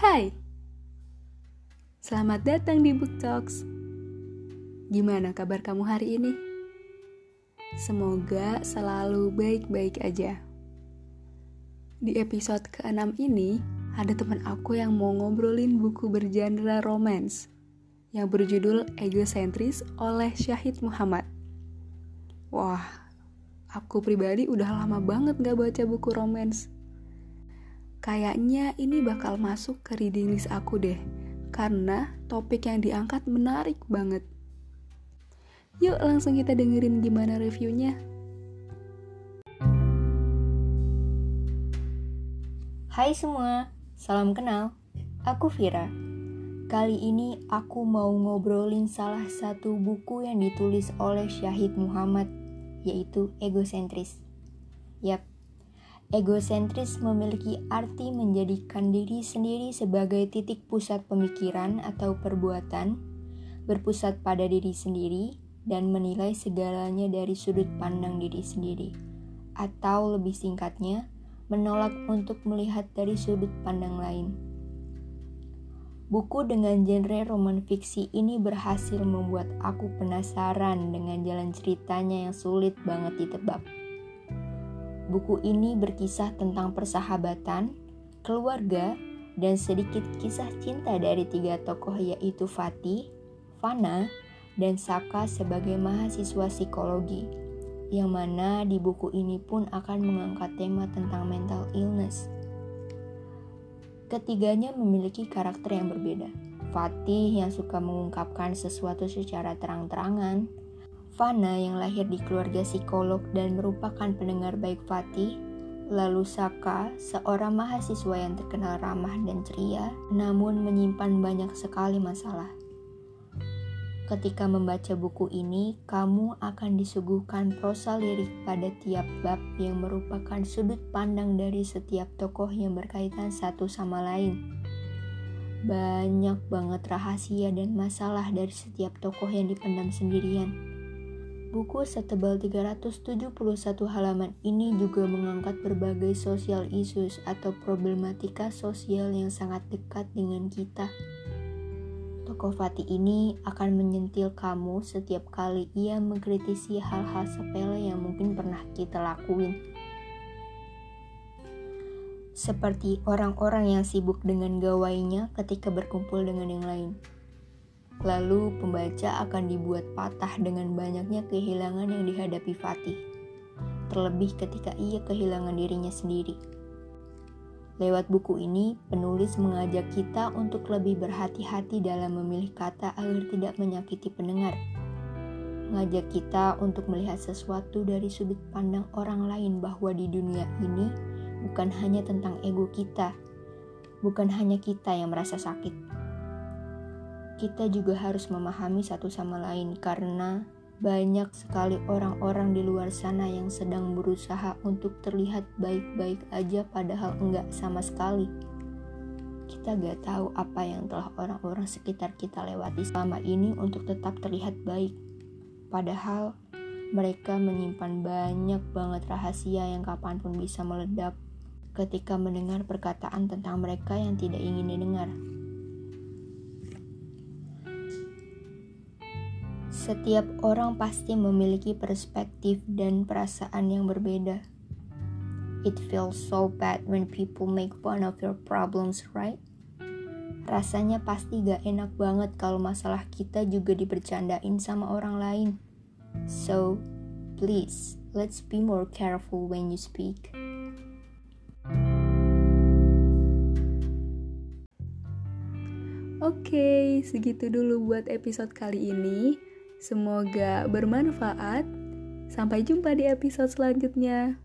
Hai, selamat datang di Book Talks. Gimana kabar kamu hari ini? Semoga selalu baik-baik aja. Di episode ke-6 ini, ada teman aku yang mau ngobrolin buku bergenre romance yang berjudul Egocentris oleh Syahid Muhammad. Wah, aku pribadi udah lama banget gak baca buku romance Kayaknya ini bakal masuk ke reading list aku deh, karena topik yang diangkat menarik banget. Yuk langsung kita dengerin gimana reviewnya. Hai semua, salam kenal. Aku Vira. Kali ini aku mau ngobrolin salah satu buku yang ditulis oleh Syahid Muhammad, yaitu Egosentris. Yap, Egosentris memiliki arti menjadikan diri sendiri sebagai titik pusat pemikiran atau perbuatan, berpusat pada diri sendiri, dan menilai segalanya dari sudut pandang diri sendiri, atau lebih singkatnya, menolak untuk melihat dari sudut pandang lain. Buku dengan genre roman fiksi ini berhasil membuat aku penasaran dengan jalan ceritanya yang sulit banget ditebak. Buku ini berkisah tentang persahabatan, keluarga, dan sedikit kisah cinta dari tiga tokoh yaitu Fatih, Fana, dan Saka sebagai mahasiswa psikologi. Yang mana di buku ini pun akan mengangkat tema tentang mental illness. Ketiganya memiliki karakter yang berbeda. Fatih yang suka mengungkapkan sesuatu secara terang-terangan, Fana yang lahir di keluarga psikolog dan merupakan pendengar baik Fatih, lalu Saka, seorang mahasiswa yang terkenal ramah dan ceria, namun menyimpan banyak sekali masalah. Ketika membaca buku ini, kamu akan disuguhkan prosa lirik pada tiap bab yang merupakan sudut pandang dari setiap tokoh yang berkaitan satu sama lain. Banyak banget rahasia dan masalah dari setiap tokoh yang dipendam sendirian Buku setebal 371 halaman ini juga mengangkat berbagai social issues atau problematika sosial yang sangat dekat dengan kita. Tokoh Fatih ini akan menyentil kamu setiap kali ia mengkritisi hal-hal sepele yang mungkin pernah kita lakuin. Seperti orang-orang yang sibuk dengan gawainya ketika berkumpul dengan yang lain. Lalu pembaca akan dibuat patah dengan banyaknya kehilangan yang dihadapi Fatih. Terlebih ketika ia kehilangan dirinya sendiri. Lewat buku ini, penulis mengajak kita untuk lebih berhati-hati dalam memilih kata agar tidak menyakiti pendengar. Mengajak kita untuk melihat sesuatu dari sudut pandang orang lain bahwa di dunia ini bukan hanya tentang ego kita, bukan hanya kita yang merasa sakit, kita juga harus memahami satu sama lain karena banyak sekali orang-orang di luar sana yang sedang berusaha untuk terlihat baik-baik aja padahal enggak sama sekali. Kita gak tahu apa yang telah orang-orang sekitar kita lewati selama ini untuk tetap terlihat baik. Padahal mereka menyimpan banyak banget rahasia yang kapan pun bisa meledak ketika mendengar perkataan tentang mereka yang tidak ingin didengar. Setiap orang pasti memiliki perspektif dan perasaan yang berbeda. It feels so bad when people make fun of your problems, right? Rasanya pasti gak enak banget kalau masalah kita juga dibercandain sama orang lain. So, please, let's be more careful when you speak. Oke, okay, segitu dulu buat episode kali ini. Semoga bermanfaat. Sampai jumpa di episode selanjutnya.